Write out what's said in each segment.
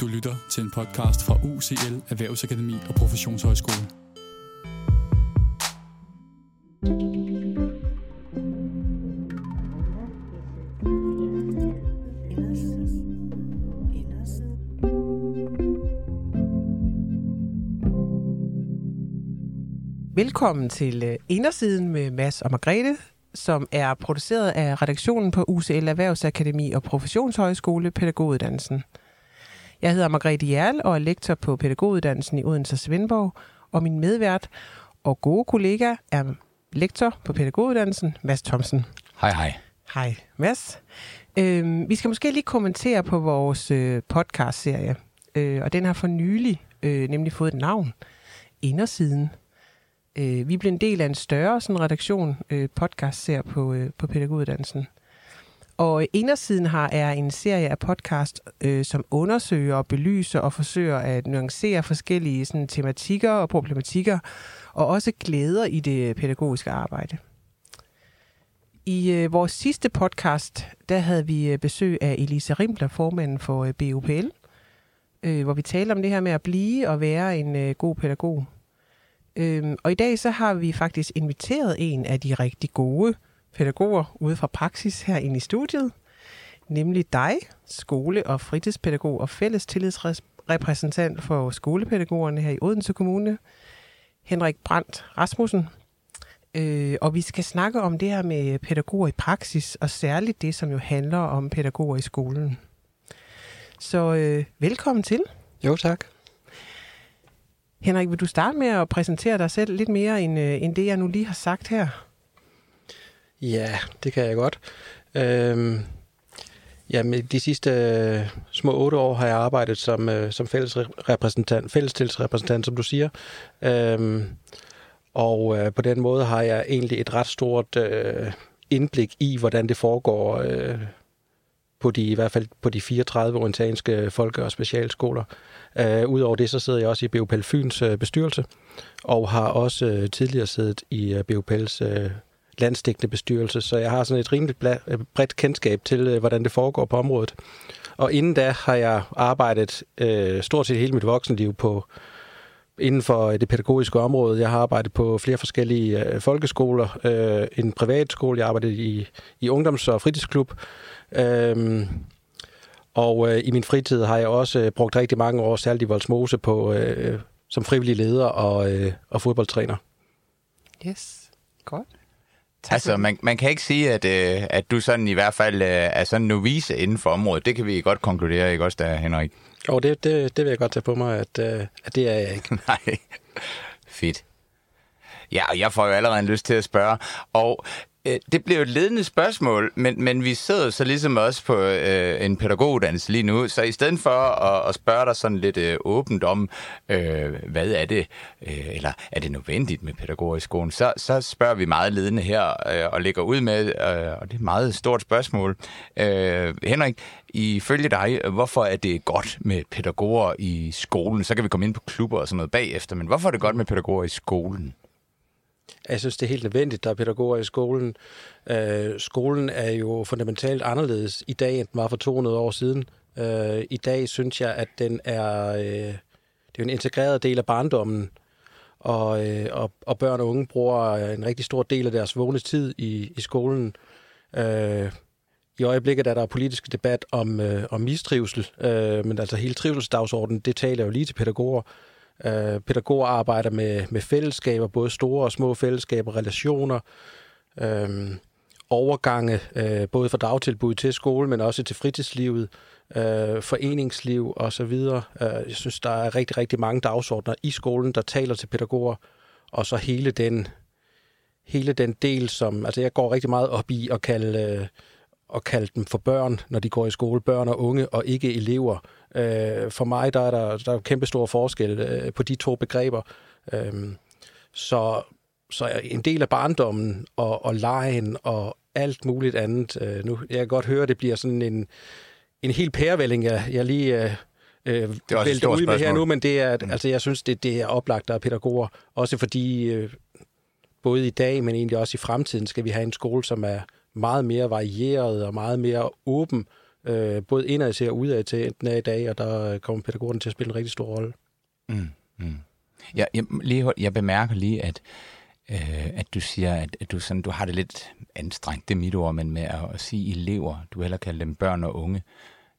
Du lytter til en podcast fra UCL Erhvervsakademi og Professionshøjskole. Velkommen til øh, Indersiden med Mads og Margrethe, som er produceret af redaktionen på UCL Erhvervsakademi og Professionshøjskole Pædagoguddannelsen. Jeg hedder Margrethe Jærl og er lektor på Pædagoguddannelsen i Odense og Svendborg, og min medvært og gode kollega er lektor på Pædagoguddannelsen, Mads Thomsen. Hej, hej. Hej, Mads. Øh, vi skal måske lige kommentere på vores øh, podcast-serie, øh, og den har for nylig øh, nemlig fået et navn, Indersiden. Øh, vi blev en del af en større sådan, redaktion, øh, podcast-serie på, øh, på pædagoguddannelsen. Og Indersiden har er en serie af podcast, øh, som undersøger og belyser og forsøger at nuancere forskellige sådan, tematikker og problematikker, og også glæder i det pædagogiske arbejde. I øh, vores sidste podcast, der havde vi øh, besøg af Elisa Rimbler, formanden for øh, BUPL, øh, hvor vi talte om det her med at blive og være en øh, god pædagog. Øhm, og i dag så har vi faktisk inviteret en af de rigtig gode pædagoger ude fra praksis her ind i studiet, nemlig dig, skole- og fritidspædagog og fælles tillidsrepræsentant for skolepædagogerne her i Odense Kommune, Henrik Brandt Rasmussen. Øh, og vi skal snakke om det her med pædagoger i praksis, og særligt det, som jo handler om pædagoger i skolen. Så øh, velkommen til. Jo, tak. Henrik, vil du starte med at præsentere dig selv lidt mere, end, øh, end det, jeg nu lige har sagt her? Ja, det kan jeg godt. Øhm, jamen, de sidste øh, små otte år har jeg arbejdet som, øh, som fælles repræsentant, fællestilsrepræsentant, som du siger. Øhm, og øh, på den måde har jeg egentlig et ret stort øh, indblik i, hvordan det foregår øh, på de, i hvert fald på de 34 orientanske folke- og specialskoler. Øh, Udover det, så sidder jeg også i BUPL Fyns øh, bestyrelse, og har også øh, tidligere siddet i øh, BUPL's øh, landsdækkende bestyrelse, så jeg har sådan et rimeligt øh, bredt kendskab til, øh, hvordan det foregår på området. Og inden da har jeg arbejdet øh, stort set hele mit voksenliv på inden for øh, det pædagogiske område. Jeg har arbejdet på flere forskellige øh, folkeskoler, øh, en privatskole, jeg arbejdede i, i ungdoms- og fritidsklub, øh, og øh, i min fritid har jeg også øh, brugt rigtig mange år, særligt i Voldsmose, på, øh, som frivillig leder og, øh, og fodboldtræner. Yes, godt. Altså, man, man kan ikke sige, at, øh, at du sådan i hvert fald øh, er sådan en novice inden for området. Det kan vi godt konkludere, ikke også der, Henrik? Jo, det, det, det vil jeg godt tage på mig, at, øh, at det er jeg ikke. Nej, fedt. Ja, og jeg får jo allerede en lyst til at spørge. Og Øh, det bliver jo et ledende spørgsmål, men, men vi sidder så ligesom også på øh, en pædagoguddannelse lige nu, så i stedet for at, at spørge dig sådan lidt øh, åbent om, øh, hvad er det, øh, eller er det nødvendigt med pædagoger i skolen, så, så spørger vi meget ledende her øh, og lægger ud med, øh, og det er et meget stort spørgsmål. Øh, Henrik, ifølge dig, hvorfor er det godt med pædagoger i skolen? Så kan vi komme ind på klubber og sådan noget bagefter, men hvorfor er det godt med pædagoger i skolen? Jeg synes, det er helt nødvendigt, der er pædagoger i skolen. Øh, skolen er jo fundamentalt anderledes i dag, end den var for 200 år siden. Øh, I dag synes jeg, at den er, øh, det er en integreret del af barndommen, og, øh, og, og børn og unge bruger øh, en rigtig stor del af deres vågne tid i, i skolen. Øh, I øjeblikket er der politisk debat om, øh, om mistrivsel, øh, men altså hele trivselsdagsordenen, det taler jo lige til pædagoger. Øh, Øh, pædagoger arbejder med, med fællesskaber, både store og små fællesskaber, relationer, øh, overgange, øh, både fra dagtilbud til skole, men også til fritidslivet, øh, foreningsliv osv. Øh, jeg synes, der er rigtig, rigtig mange dagsordner i skolen, der taler til pædagoger, og så hele den, hele den del, som... Altså, jeg går rigtig meget op i at kalde, øh, at kalde dem for børn, når de går i skole. Børn og unge, og ikke elever. Øh, for mig der er der, der er kæmpe stor forskel øh, på de to begreber. Øh, så, så en del af barndommen og, og lejen og alt muligt andet. Øh, nu, jeg kan godt høre, at det bliver sådan en, en helt pærevælling, jeg, jeg lige øh, øh, vælter ud med her nu, men det er, mm. altså, jeg synes, det, det er oplagt, der er pædagoger. Også fordi, øh, både i dag, men egentlig også i fremtiden, skal vi have en skole, som er meget mere varieret og meget mere åben øh, både indad til og udad til, enten er i dag, og der kommer pædagogerne til at spille en rigtig stor rolle. Mm, mm. Jeg, jeg, lige, jeg bemærker lige, at, øh, at du siger, at, at du, sådan, du har det lidt anstrengt, det er mit ord, men med at, at sige elever, du heller kalder dem børn og unge,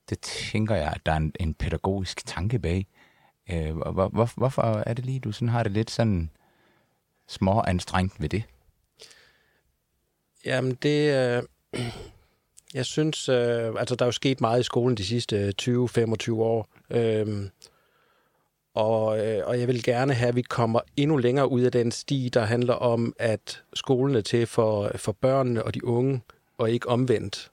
det tænker jeg, at der er en, en pædagogisk tanke bag. Øh, hvor, hvor, hvorfor er det lige, du sådan har det lidt sådan små anstrengt ved det? Jamen, det... Øh, jeg synes, øh, altså der er jo sket meget i skolen de sidste øh, 20-25 år. Øh, og, øh, og jeg vil gerne have, at vi kommer endnu længere ud af den sti, der handler om, at skolen er til for, for børnene og de unge, og ikke omvendt.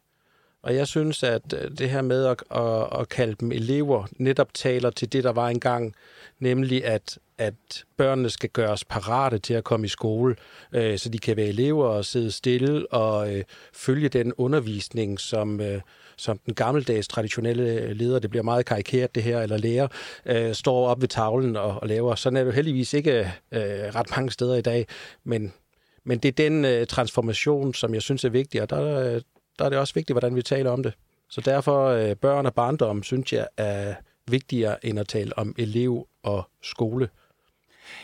Og jeg synes, at øh, det her med at, at, at kalde dem elever netop taler til det, der var engang, nemlig at, at børnene skal gøres parate til at komme i skole, øh, så de kan være elever og sidde stille og øh, følge den undervisning, som, øh, som den gammeldags traditionelle leder, det bliver meget karikeret det her, eller lærer, øh, står op ved tavlen og, og laver. Sådan er det jo heldigvis ikke øh, ret mange steder i dag, men, men det er den øh, transformation, som jeg synes er vigtig, og der, der er det også vigtigt, hvordan vi taler om det. Så derfor øh, børn og barndom, synes jeg, er vigtigere end at tale om elev og skole.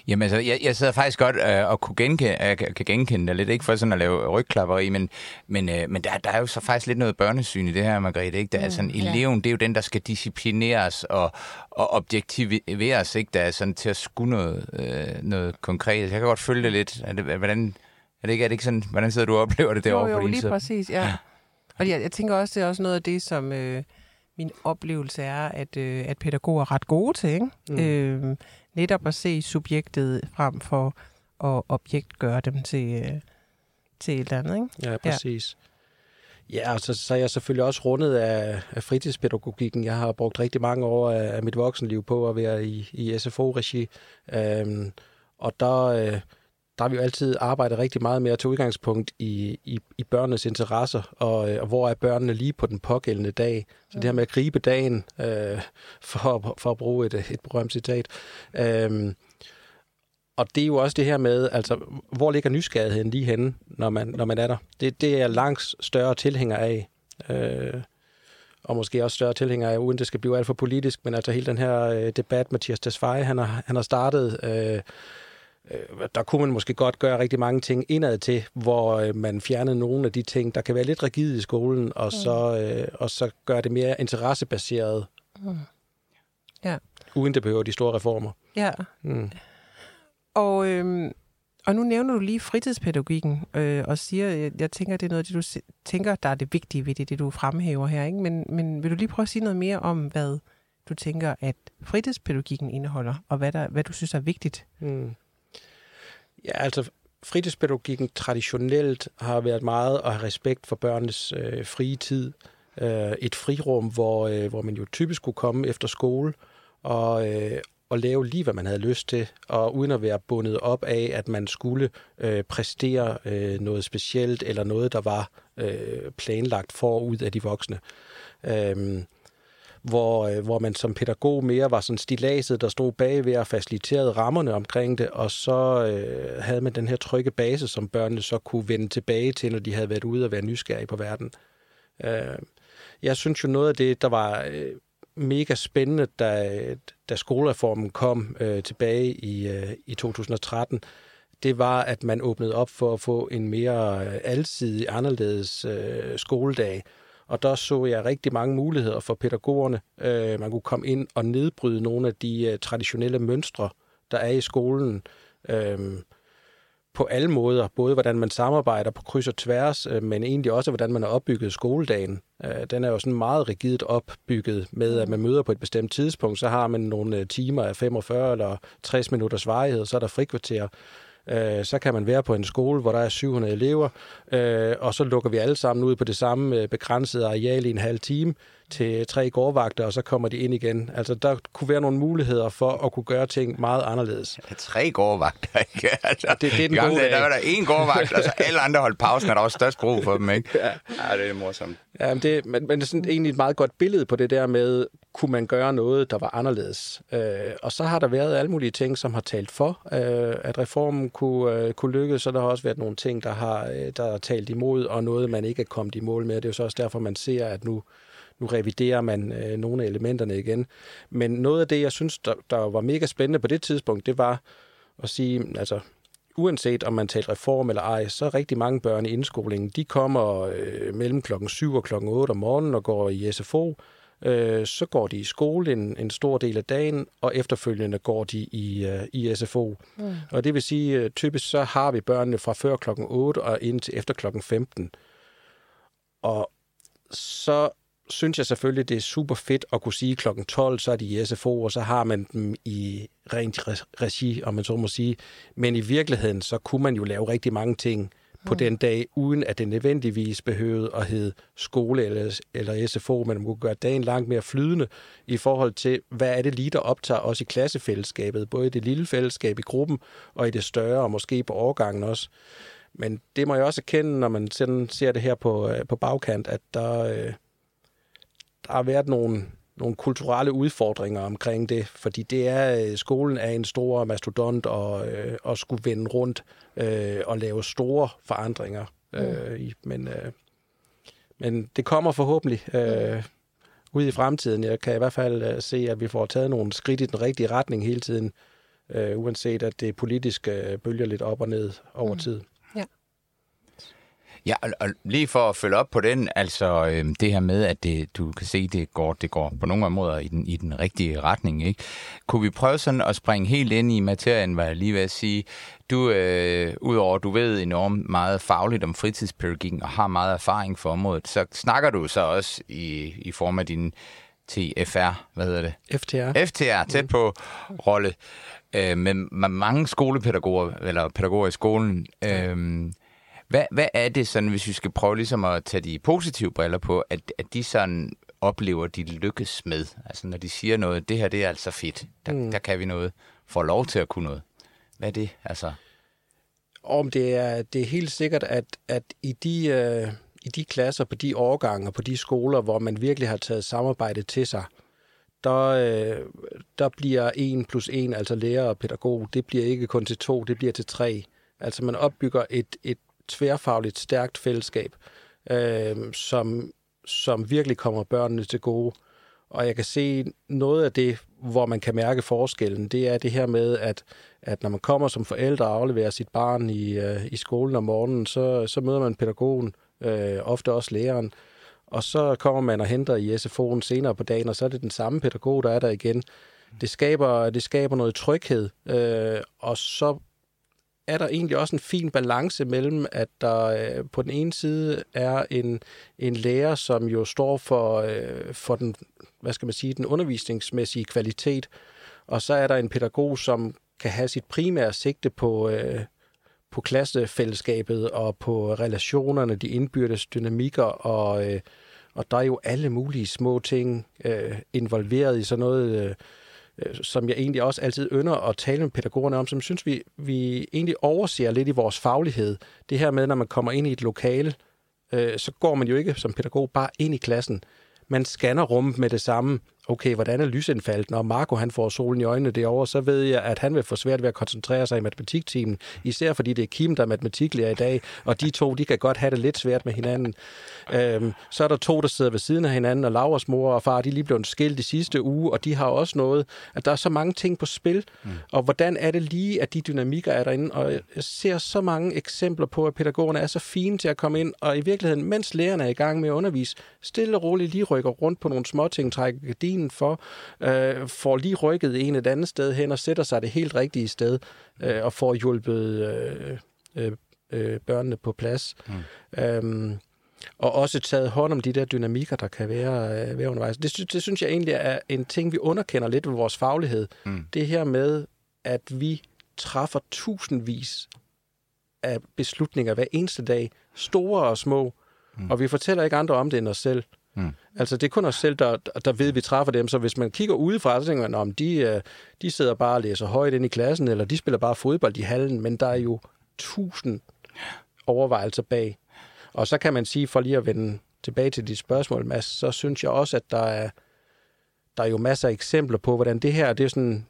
Jamen altså, jeg, jeg sidder faktisk godt øh, og kunne genkende, øh, kan genkende det lidt, ikke for sådan at lave rygklapperi, men, men, øh, men der, der er jo så faktisk lidt noget børnesyn i det her, Margrethe, ikke? Der er mm, sådan, eleven, ja. det er jo den, der skal disciplineres og, og objektiveres, ikke? Der er sådan til at skulle noget, øh, noget konkret. Jeg kan godt følge det lidt. Er det, hvordan, er det ikke, er det ikke sådan, hvordan sidder du og oplever det derovre? Jo, jo, på din lige side? præcis, ja. ja. Og jeg, jeg tænker også, det er også noget af det, som øh, min oplevelse er, at, øh, at pædagoger er ret gode til, ikke? Mm. Øh, netop at se subjektet frem for at objektgøre dem til, øh, til et eller andet, ikke? Ja, præcis. Ja. Ja, og så, så er jeg selvfølgelig også rundet af, af fritidspædagogikken. Jeg har brugt rigtig mange år af, af mit voksenliv på at være i, i SFO-regi. Øhm, og der, øh, der har vi jo altid arbejdet rigtig meget med at tage udgangspunkt i, i, i børnenes interesser, og, øh, og hvor er børnene lige på den pågældende dag. Så det her med at gribe dagen, øh, for, for at bruge et, et berømt citat. Øh, og det er jo også det her med, altså, hvor ligger nysgerrigheden lige henne, når man, når man er der? Det, det er langt større tilhænger af. Øh, og måske også større tilhænger af, uden det skal blive alt for politisk, men altså hele den her øh, debat, Mathias Tesfaye, han har, han har startet, øh, der kunne man måske godt gøre rigtig mange ting indad til, hvor øh, man fjernede nogle af de ting, der kan være lidt rigide i skolen, og, mm. så, øh, og så gør det mere interessebaseret. Mm. Ja. Uden det behøver de store reformer. Ja. Mm. Og, øh, og nu nævner du lige fritidspædagogikken, øh, og siger, jeg, jeg tænker, det er noget det, du tænker, der er det vigtige ved det, det du fremhæver her. Ikke? Men, men vil du lige prøve at sige noget mere om, hvad du tænker, at fritidspædagogikken indeholder, og hvad, der, hvad du synes er vigtigt? Mm. Ja, altså fritidspædagogikken traditionelt har været meget at have respekt for børnenes øh, frie tid. Øh, et frirum, hvor, øh, hvor man jo typisk kunne komme efter skole og, øh, og lave lige, hvad man havde lyst til, og uden at være bundet op af, at man skulle øh, præstere øh, noget specielt, eller noget, der var øh, planlagt forud af de voksne. Øh, hvor, øh, hvor man som pædagog mere var sådan stilaset, der stod bagved og faciliterede rammerne omkring det, og så øh, havde man den her trygge base, som børnene så kunne vende tilbage til, når de havde været ude og være nysgerrige på verden. Øh, jeg synes jo noget af det, der var øh, mega spændende, da, da skolereformen kom øh, tilbage i, øh, i 2013, det var, at man åbnede op for at få en mere øh, alsidig, anderledes øh, skoledag, og der så jeg rigtig mange muligheder for pædagogerne. Øh, man kunne komme ind og nedbryde nogle af de øh, traditionelle mønstre, der er i skolen. Øh, på alle måder, både hvordan man samarbejder på kryds og tværs, øh, men egentlig også, hvordan man har opbygget skoledagen. Øh, den er jo sådan meget rigidt opbygget med, at man møder på et bestemt tidspunkt, så har man nogle øh, timer af 45 eller 60 minutters varighed, så er der frikvarter øh, så kan man være på en skole, hvor der er 700 elever, øh, og så lukker vi alle sammen ud på det samme øh, begrænsede areal i en halv time til tre gårdvagter, og så kommer de ind igen. Altså, der kunne være nogle muligheder for at kunne gøre ting meget anderledes. Ja, tre gårdvagter, ikke? Altså, det, det er den gode der var der en gårdvagt, og så alle andre holdt pausen, og der var størst brug for dem, ikke? Ja, ja det er morsomt. Ja, men det, men, men det er sådan egentlig et meget godt billede på det der med, kunne man gøre noget, der var anderledes. Øh, og så har der været alle mulige ting, som har talt for, øh, at reformen kunne, øh, kunne lykkes, så der har også været nogle ting, der har, øh, der har talt imod, og noget, man ikke er kommet i mål med. Det er jo så også derfor, man ser, at nu nu reviderer man øh, nogle af elementerne igen. Men noget af det, jeg synes, der, der var mega spændende på det tidspunkt, det var at sige, altså uanset om man talte reform eller ej, så er rigtig mange børn i indskolingen, de kommer øh, mellem klokken 7 og klokken 8 om morgenen og går i SFO. Øh, så går de i skole en, en stor del af dagen, og efterfølgende går de i, øh, i SFO. Mm. Og det vil sige, øh, typisk så har vi børnene fra før klokken 8 og ind til efter klokken 15. Og så synes jeg selvfølgelig, det er super fedt at kunne sige klokken 12, så er de i SFO, og så har man dem i rent regi, om man så må sige. Men i virkeligheden, så kunne man jo lave rigtig mange ting på den dag, uden at det nødvendigvis behøvede at hedde skole eller, eller SFO, men man kunne gøre dagen langt mere flydende i forhold til, hvad er det lige, der optager os i klassefællesskabet, både i det lille fællesskab i gruppen og i det større, og måske på årgangen også. Men det må jeg også erkende, når man sådan ser det her på, øh, på bagkant, at der, øh, der har været nogle, nogle kulturelle udfordringer omkring det, fordi det er, øh, skolen er en stor mastodont og, øh, og skulle vende rundt øh, og lave store forandringer. Øh, i, men, øh, men det kommer forhåbentlig øh, ud i fremtiden. Jeg kan i hvert fald øh, se, at vi får taget nogle skridt i den rigtige retning hele tiden, øh, uanset at det politiske øh, bølger lidt op og ned over mm. tid. Ja, og, og lige for at følge op på den, altså øh, det her med, at det, du kan se, det går, det går på nogle måder i den, i den rigtige retning, ikke? Kunne vi prøve sådan at springe helt ind i materien, hvad jeg lige vil sige? Du, øh, udover du ved enormt meget fagligt om fritidspædagogikken og har meget erfaring for området, så snakker du så også i, i form af din TFR, hvad hedder det? FTR. FTR, tæt på rolle, øh, med, med mange skolepædagoger, eller pædagoger i skolen. Øh, hvad, hvad er det sådan, hvis vi skal prøve ligesom at tage de positive briller på, at, at de sådan oplever, de lykkes med? Altså når de siger noget, det her det er altså fedt, der, mm. der kan vi noget, får lov til at kunne noget. Hvad er det? Altså? Om det er, det er helt sikkert, at, at i de... Øh i de klasser, på de årgange og på de skoler, hvor man virkelig har taget samarbejdet til sig, der, øh, der bliver en plus en, altså lærer og pædagog, det bliver ikke kun til to, det bliver til tre. Altså man opbygger et, et tværfagligt stærkt fællesskab, øh, som, som virkelig kommer børnene til gode. Og jeg kan se noget af det, hvor man kan mærke forskellen, det er det her med, at, at når man kommer som forældre og afleverer sit barn i, øh, i skolen om morgenen, så, så møder man pædagogen, øh, ofte også læreren, og så kommer man og henter i SFO'en senere på dagen, og så er det den samme pædagog, der er der igen. Det skaber, det skaber noget tryghed, øh, og så er der egentlig også en fin balance mellem, at der øh, på den ene side er en, en lærer, som jo står for, øh, for den, hvad skal man sige, den undervisningsmæssige kvalitet, og så er der en pædagog, som kan have sit primære sigte på, øh, på klassefællesskabet og på relationerne, de indbyrdes dynamikker, og, øh, og der er jo alle mulige små ting øh, involveret i sådan noget... Øh, Øh, som jeg egentlig også altid ynder at tale med pædagogerne om, som synes vi, vi egentlig overser lidt i vores faglighed. Det her med, når man kommer ind i et lokale, øh, så går man jo ikke som pædagog bare ind i klassen. Man scanner rummet med det samme okay, hvordan er lysindfaldet? Når Marco han får solen i øjnene derovre, så ved jeg, at han vil få svært ved at koncentrere sig i matematiktimen. Især fordi det er Kim, der er matematiklærer i dag, og de to, de kan godt have det lidt svært med hinanden. Øhm, så er der to, der sidder ved siden af hinanden, og Lauras mor og far, de er lige blevet skilt de sidste uge, og de har også noget, at der er så mange ting på spil. Mm. Og hvordan er det lige, at de dynamikker er derinde? Og jeg ser så mange eksempler på, at pædagogerne er så fine til at komme ind, og i virkeligheden, mens lærerne er i gang med at undervise, stille og roligt lige rykker rundt på nogle små ting, trækker gardinen for, øh, får lige rykket en et andet sted hen og sætter sig det helt rigtige sted, øh, og får hjulpet øh, øh, øh, børnene på plads. Mm. Øhm, og også taget hånd om de der dynamikker, der kan være, øh, være undervejs. Det, det synes jeg egentlig er en ting, vi underkender lidt ved vores faglighed. Mm. Det her med, at vi træffer tusindvis af beslutninger hver eneste dag, store og små, mm. og vi fortæller ikke andre om det end os selv. Mm. Altså, det er kun os selv, der, der ved, at vi træffer dem. Så hvis man kigger udefra, så tænker man, om de, øh, de sidder bare og læser højt ind i klassen, eller de spiller bare fodbold i hallen, men der er jo tusind overvejelser bag. Og så kan man sige, for lige at vende tilbage til dit spørgsmål, Mads, så synes jeg også, at der er, der er jo masser af eksempler på, hvordan det her, det er sådan,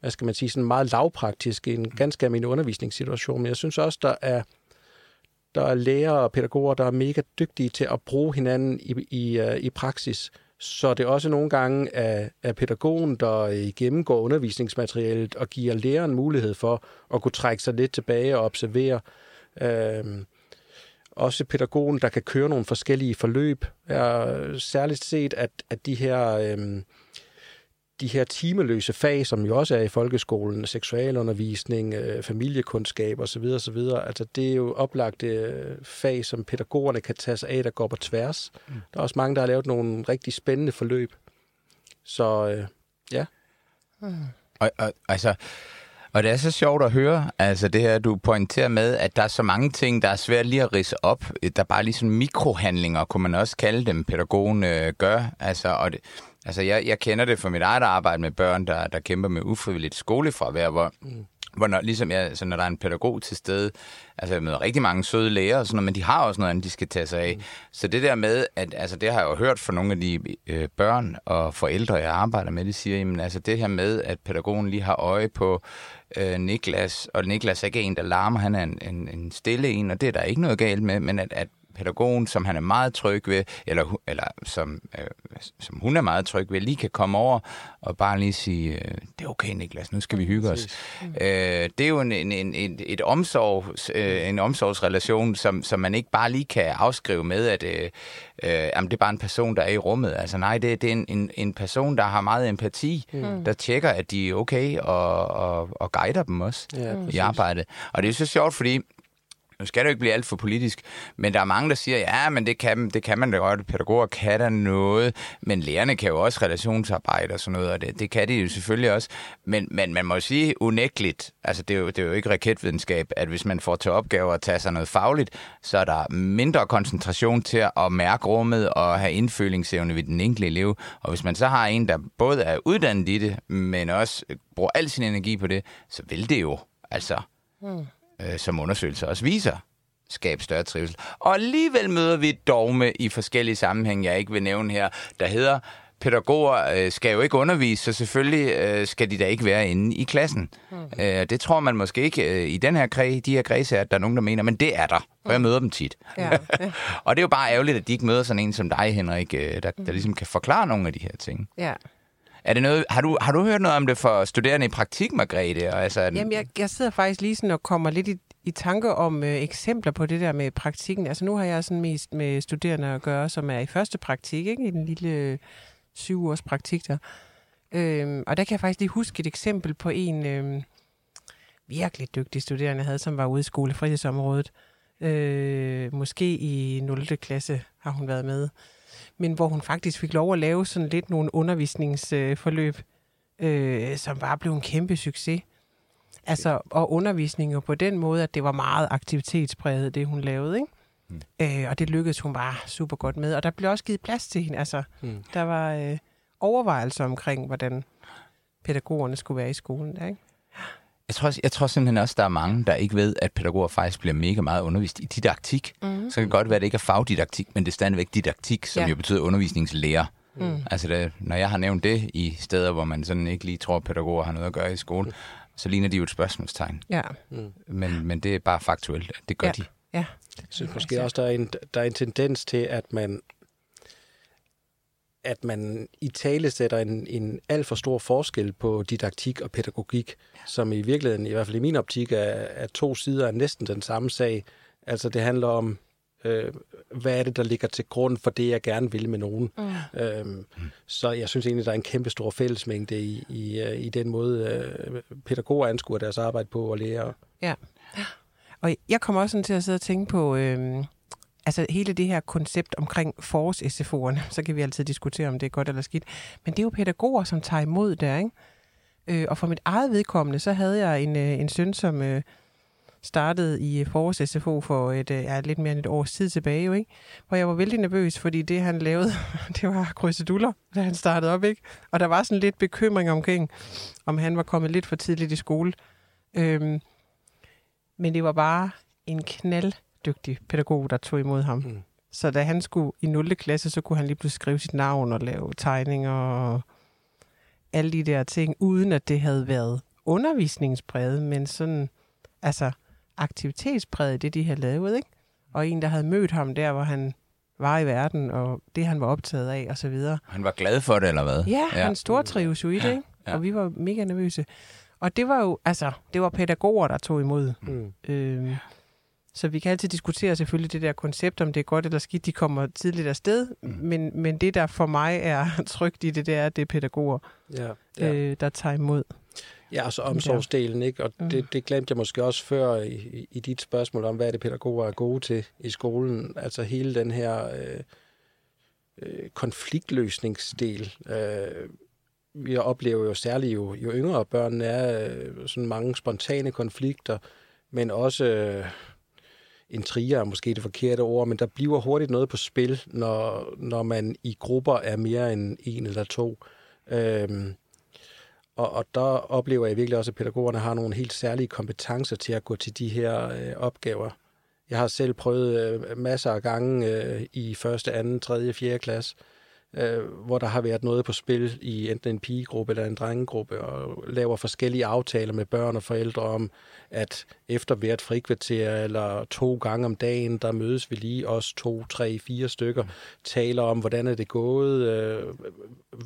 hvad skal man sige, sådan meget lavpraktisk, en ganske almindelig undervisningssituation. Men jeg synes også, der er, der er lærere og pædagoger, der er mega dygtige til at bruge hinanden i, i, øh, i praksis, Så det er også nogle gange af, af pædagogen, der øh, gennemgår undervisningsmaterialet og giver læreren mulighed for at kunne trække sig lidt tilbage og observere. Øhm, også pædagogen, der kan køre nogle forskellige forløb. Jeg har særligt set, at, at de her... Øhm, de her timeløse fag, som jo også er i folkeskolen, seksualundervisning, øh, familiekundskab osv., osv., altså det er jo oplagte øh, fag, som pædagogerne kan tage sig af, der går på tværs. Mm. Der er også mange, der har lavet nogle rigtig spændende forløb. Så øh, ja. Mm. Og, og, altså, og det er så sjovt at høre, altså det her, du pointerer med, at der er så mange ting, der er svært lige at rise op. Der er bare ligesom mikrohandlinger, kunne man også kalde dem, pædagogen øh, gør. Altså, og det, Altså, jeg, jeg kender det fra mit eget arbejde med børn, der, der kæmper med ufrivilligt skolefravær, hvor, mm. hvor når, ligesom jeg, altså, når der er en pædagog til stede, altså jeg møder rigtig mange søde læger og sådan noget, men de har også noget andet, de skal tage sig af. Mm. Så det der med, at altså, det har jeg jo hørt fra nogle af de øh, børn og forældre, jeg arbejder med, de siger, jamen altså det her med, at pædagogen lige har øje på øh, Niklas, og Niklas er ikke en, der larmer, han er en, en, en stille en, og det er der ikke noget galt med, men at, at pædagogen, som han er meget tryg ved, eller, eller som, øh, som hun er meget tryg ved, lige kan komme over og bare lige sige, øh, det er okay Niklas, nu skal vi hygge os. Mm. Øh, det er jo en, en, en, et, et omsorgs, øh, en omsorgsrelation, som, som man ikke bare lige kan afskrive med, at øh, øh, jamen, det er bare en person, der er i rummet. Altså nej, det, det er en, en, en person, der har meget empati, mm. der tjekker, at de er okay, og, og, og guider dem også ja, i arbejdet. Og det er så sjovt, fordi nu skal det jo ikke blive alt for politisk, men der er mange, der siger, ja, men det kan, det kan man da godt. Pædagoger kan da noget, men lærerne kan jo også relationsarbejde og sådan noget, og det, det kan de jo selvfølgelig også. Men, men man må jo sige unægteligt, altså det er, jo, det er jo ikke raketvidenskab, at hvis man får til opgave at tage sig noget fagligt, så er der mindre koncentration til at mærke rummet og have indfølingsevne ved den enkelte elev. Og hvis man så har en, der både er uddannet i det, men også bruger al sin energi på det, så vil det jo altså... Hmm øh, som undersøgelser også viser, skabe større trivsel. Og alligevel møder vi et dogme i forskellige sammenhænge, jeg ikke vil nævne her, der hedder, pædagoger øh, skal jo ikke undervise, så selvfølgelig øh, skal de da ikke være inde i klassen. Mm. Øh, det tror man måske ikke øh, i den her kreds, de her kredse, at der er nogen, der mener, men det er der, og jeg møder dem tit. Ja. ja. og det er jo bare ærgerligt, at de ikke møder sådan en som dig, Henrik, øh, der, der mm. ligesom kan forklare nogle af de her ting. Ja. Er det noget, har, du, har du hørt noget om det for studerende i praktik, Margrethe? Og altså, Jamen, jeg, jeg sidder faktisk lige sådan og kommer lidt i, i tanke om øh, eksempler på det der med praktikken. Altså nu har jeg sådan mest med studerende at gøre, som er i første praktik, ikke? i den lille øh, syv års praktik der. Øhm, og der kan jeg faktisk lige huske et eksempel på en øh, virkelig dygtig studerende, jeg havde, som var ude i skolefritidsområdet. Øh, måske i 0. klasse har hun været med men hvor hun faktisk fik lov at lave sådan lidt nogle undervisningsforløb, øh, som bare blev en kæmpe succes. Altså, og undervisning jo på den måde, at det var meget aktivitetspræget, det hun lavede, ikke? Mm. Øh, og det lykkedes hun bare super godt med. Og der blev også givet plads til hende. Altså, mm. der var øh, overvejelser omkring, hvordan pædagogerne skulle være i skolen. Der, ikke? Jeg tror, jeg tror simpelthen også, der er mange, der ikke ved, at pædagoger faktisk bliver mega meget undervist i didaktik. Mm. Så kan det godt være, at det ikke er fagdidaktik, men det er stadigvæk didaktik, som ja. jo betyder undervisningslærer. Mm. Altså, det, når jeg har nævnt det i steder, hvor man sådan ikke lige tror, at pædagoger har noget at gøre i skole, mm. så ligner de jo et spørgsmålstegn. Ja. Mm. Men, men det er bare faktuelt. Det gør ja. de. Ja. Jeg synes måske også, der er, en, der er en tendens til, at man at man i tale sætter en, en alt for stor forskel på didaktik og pædagogik, som i virkeligheden, i hvert fald i min optik, er, er to sider af næsten den samme sag. Altså det handler om, øh, hvad er det, der ligger til grund for det, jeg gerne vil med nogen. Mm. Øhm. Så jeg synes egentlig, der er en kæmpe stor fællesmængde i, i, øh, i den måde, øh, pædagoger anskuer deres arbejde på og lære. Ja, og jeg kommer også sådan til at sidde og tænke på... Øh altså hele det her koncept omkring forårs-SFO'erne, så kan vi altid diskutere, om det er godt eller skidt, men det er jo pædagoger, som tager imod der, ikke? Øh, og for mit eget vedkommende, så havde jeg en, øh, en søn, som øh, startede i øh, forårs-SFO for et, øh, ja, lidt mere end et års tid tilbage, jo, ikke? hvor jeg var vældig nervøs, fordi det, han lavede, det var krydseduller, da han startede op, ikke? Og der var sådan lidt bekymring omkring, om han var kommet lidt for tidligt i skole. Øhm, men det var bare en knald dygtig pædagog, der tog imod ham. Mm. Så da han skulle i 0. klasse, så kunne han lige pludselig skrive sit navn og lave tegninger og alle de der ting, uden at det havde været undervisningspræget, men sådan, altså aktivitetspræget, det de havde lavet, ikke? Og en, der havde mødt ham der, hvor han var i verden, og det, han var optaget af, og så videre. Han var glad for det, eller hvad? Ja, ja. han stortrives jo i det, ikke? Ja. Og vi var mega nervøse. Og det var jo, altså, det var pædagoger, der tog imod. Mm. Øhm, så vi kan altid diskutere selvfølgelig det der koncept, om det er godt eller skidt, de kommer tidligt afsted. Mm. Men, men det, der for mig er trygt i det, det er, at det er pædagoger, ja, ja. Øh, der tager imod. Ja, altså omsorgsdelen, ikke? Og mm. det, det glemte jeg måske også før i, i dit spørgsmål om, hvad er det pædagoger er gode til i skolen. Altså hele den her øh, øh, konfliktløsningsdel. Øh, vi oplever jo særligt, jo, jo yngre børn er, øh, sådan mange spontane konflikter, men også... Øh, intriger er måske det forkerte ord, men der bliver hurtigt noget på spil, når, når man i grupper er mere end en eller to. Øhm, og, og der oplever jeg virkelig også, at pædagogerne har nogle helt særlige kompetencer til at gå til de her øh, opgaver. Jeg har selv prøvet øh, masser af gange øh, i første, anden, tredje, fjerde klasse, øh, hvor der har været noget på spil i enten en pigegruppe eller en drengegruppe, og laver forskellige aftaler med børn og forældre om, at efter hvert frikvarter eller to gange om dagen, der mødes vi lige os to, tre, fire stykker, taler om, hvordan er det gået, øh,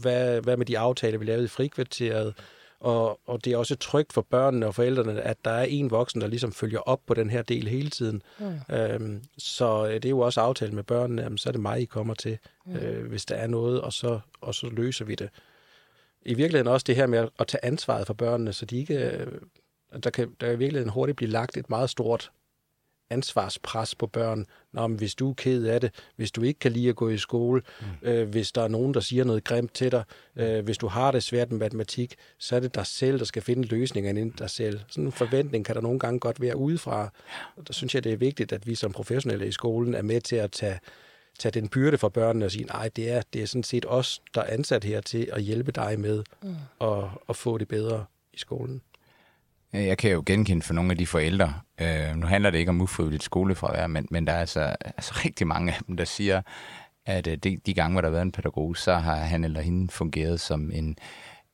hvad, hvad med de aftaler, vi lavede i frikvarteret, og, og det er også trygt for børnene og forældrene, at der er en voksen, der ligesom følger op på den her del hele tiden. Mm. Øhm, så øh, det er jo også aftalt med børnene, jamen, så er det mig, I kommer til, mm. øh, hvis der er noget, og så, og så løser vi det. I virkeligheden også det her med at tage ansvaret for børnene, så de ikke... Øh, der kan der i virkeligheden hurtigt blive lagt et meget stort ansvarspres på børn. Nå, men hvis du er ked af det, hvis du ikke kan lide at gå i skole, mm. øh, hvis der er nogen, der siger noget grimt til dig, øh, hvis du har det svært med matematik, så er det dig selv, der skal finde løsninger inden dig selv. Sådan en forventning kan der nogle gange godt være udefra. Og der synes jeg, det er vigtigt, at vi som professionelle i skolen er med til at tage, tage den byrde for børnene og sige, nej, det er, det er sådan set os, der er ansat her til at hjælpe dig med mm. at, at få det bedre i skolen. Øh, jeg kan jo genkende for nogle af de forældre. Øh, nu handler det ikke om ufrivilligt skolefravær, men, men der er altså, altså rigtig mange af dem, der siger, at øh, de, de gange, hvor der har været en pædagog, så har han eller hende fungeret som en,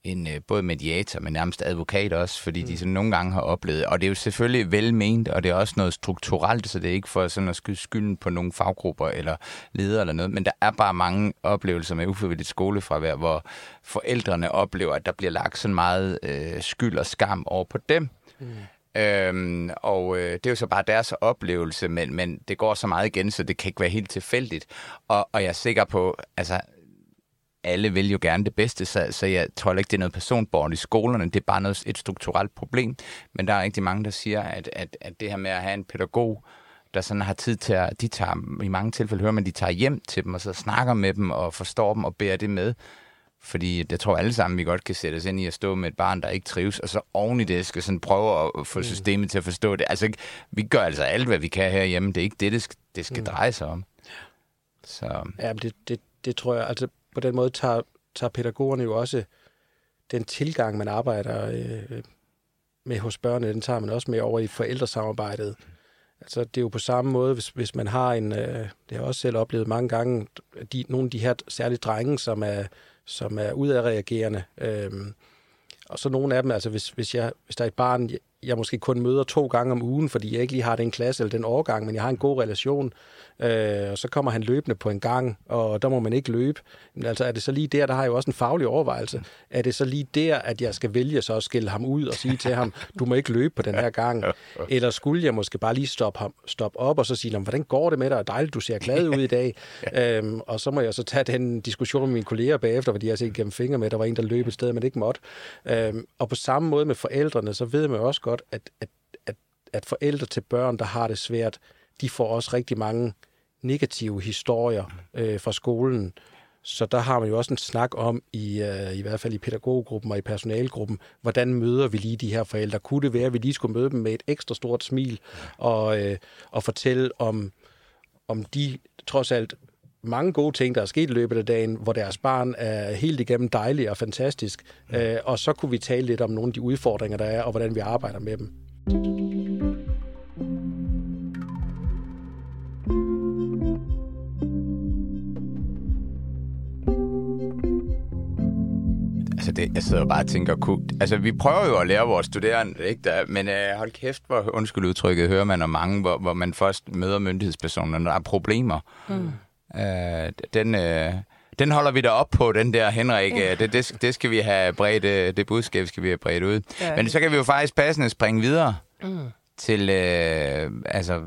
en øh, både mediator, men nærmest advokat også, fordi mm. de sådan nogle gange har oplevet, og det er jo selvfølgelig velment, og det er også noget strukturelt, så det er ikke for sådan at skyde skylden på nogle faggrupper eller ledere eller noget, men der er bare mange oplevelser med ufrivilligt skolefravær, hvor forældrene oplever, at der bliver lagt sådan meget øh, skyld og skam over på dem. Mm. Øhm, og øh, det er jo så bare deres oplevelse, men, men det går så meget igen, så det kan ikke være helt tilfældigt. Og, og jeg er sikker på, altså alle vil jo gerne det bedste, så, så jeg tror ikke, det er noget personbordet i skolerne. Det er bare noget, et strukturelt problem. Men der er rigtig mange, der siger, at, at, at det her med at have en pædagog, der sådan har tid til at, de tager, i mange tilfælde hører man, de tager hjem til dem, og så snakker med dem, og forstår dem, og bærer det med. Fordi jeg tror alle sammen, vi godt kan sætte os ind i at stå med et barn, der ikke trives, og så oven i det skal sådan prøve at få mm. systemet til at forstå det. Altså, vi gør altså alt, hvad vi kan herhjemme. Det er ikke det, det skal, det skal mm. dreje sig om. Så. Ja, det, det, det tror jeg, altså på den måde tager, tager pædagogerne jo også den tilgang, man arbejder øh, med hos børnene, den tager man også med over i forældresamarbejdet. Altså, det er jo på samme måde, hvis, hvis man har en, øh, det har jeg også selv oplevet mange gange, de, nogle af de her særligt drenge, som er, som er udadreagerende, øh, og så nogle af dem, altså hvis, hvis, jeg, hvis der er et barn, jeg måske kun møder to gange om ugen, fordi jeg ikke lige har den klasse eller den årgang, men jeg har en god relation, øh, og så kommer han løbende på en gang, og der må man ikke løbe. Men altså er det så lige der, der har jeg jo også en faglig overvejelse. Er det så lige der, at jeg skal vælge så at skille ham ud og sige til ham, du må ikke løbe på den her gang? Eller skulle jeg måske bare lige stoppe, ham, stoppe op og så sige, hvordan går det med dig? Dejligt, du ser glad ud i dag. øhm, og så må jeg så tage den diskussion med mine kolleger bagefter, fordi jeg har set gennem fingre med, at der var en, der løb et sted, man ikke måtte. Øhm, og på samme måde med forældrene, så ved man også godt, at, at, at, at forældre til børn, der har det svært, de får også rigtig mange negative historier øh, fra skolen. Så der har man jo også en snak om, i, øh, i hvert fald i pædagoggruppen og i personalgruppen, hvordan møder vi lige de her forældre? Kunne det være, at vi lige skulle møde dem med et ekstra stort smil og, øh, og fortælle om, om de trods alt mange gode ting, der er sket i løbet af dagen, hvor deres barn er helt igennem dejlig og fantastisk. Øh, og så kunne vi tale lidt om nogle af de udfordringer, der er, og hvordan vi arbejder med dem. Altså, det, jeg sidder bare og tænker, kunne, altså, vi prøver jo at lære vores studerende, ikke? Der, men øh, hold kæft, hvor undskyld udtrykket, hører man om mange, hvor, hvor man først møder myndighedspersoner, når der er problemer. Mm. Øh, den, øh, den holder vi da op på, den der, Henrik. Ja. Det, det, det skal vi have bredt, øh, det budskab skal vi have bredt ud. Ja. Men så kan vi jo faktisk passende springe videre mm. til, øh, altså,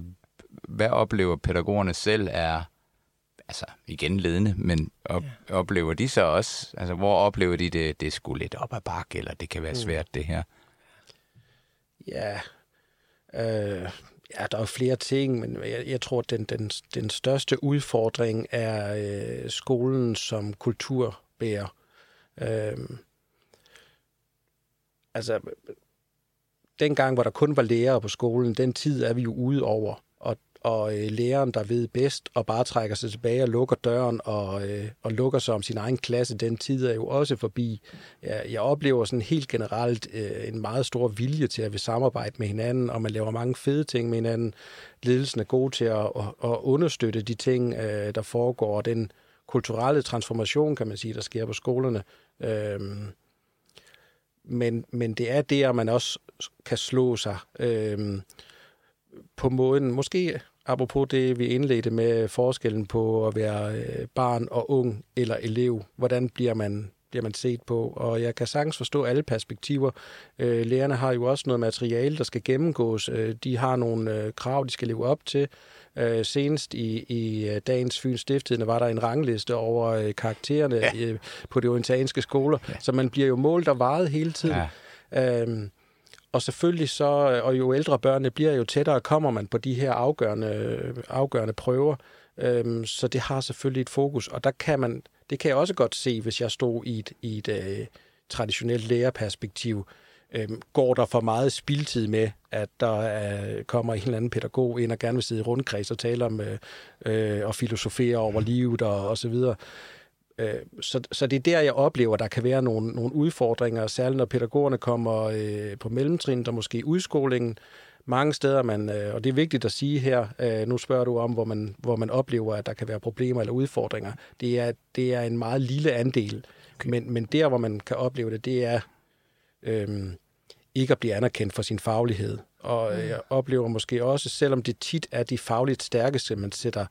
hvad oplever pædagogerne selv er, altså igen ledende, men op, ja. oplever de så også, altså hvor oplever de det, det sgu lidt op ad bakke, eller det kan være mm. svært det her? Ja, øh, Ja, der er flere ting, men jeg, jeg tror, at den, den, den største udfordring er øh, skolen som kulturbærer. Øh, altså, dengang, hvor der kun var lærere på skolen, den tid er vi jo ude over og øh, læreren, der ved bedst, og bare trækker sig tilbage og lukker døren og, øh, og lukker sig om sin egen klasse, den tid er jo også forbi. Jeg, jeg oplever sådan helt generelt øh, en meget stor vilje til at vi samarbejde med hinanden, og man laver mange fede ting med hinanden. Ledelsen er god til at, at, at understøtte de ting, øh, der foregår, og den kulturelle transformation, kan man sige, der sker på skolerne. Øh, men, men det er der, man også kan slå sig øh, på måden, måske apropos det, vi indledte med forskellen på at være øh, barn og ung eller elev. Hvordan bliver man, bliver man set på? Og jeg kan sagtens forstå alle perspektiver. Øh, lærerne har jo også noget materiale, der skal gennemgås. Øh, de har nogle krav, de skal leve op til. senest i, i dagens Fyns Stiftstidende var der en rangliste over karaktererne ja. på de orientanske skoler, ja. så man bliver jo målt og varet hele tiden. Ja. Øhm, og selvfølgelig så, og jo ældre børnene bliver, jo tættere kommer man på de her afgørende, afgørende prøver. Øhm, så det har selvfølgelig et fokus, og der kan man, det kan jeg også godt se, hvis jeg stod i et, i et øh, traditionelt lærerperspektiv. Øhm, går der for meget spildtid med, at der er, kommer en eller anden pædagog ind og gerne vil sidde i rundkreds og tale om øh, øh, og filosofere over livet og, og så videre. Øh, så, så det er der, jeg oplever, at der kan være nogle, nogle udfordringer, særligt når pædagogerne kommer øh, på mellemtrin, der måske udskolingen. Mange steder, man, øh, og det er vigtigt at sige her, øh, nu spørger du om, hvor man, hvor man oplever, at der kan være problemer eller udfordringer. Det er, det er en meget lille andel, okay. men, men der, hvor man kan opleve det, det er øh, ikke at blive anerkendt for sin faglighed. Og mm. jeg oplever måske også, selvom det tit er de fagligt stærkeste, man sætter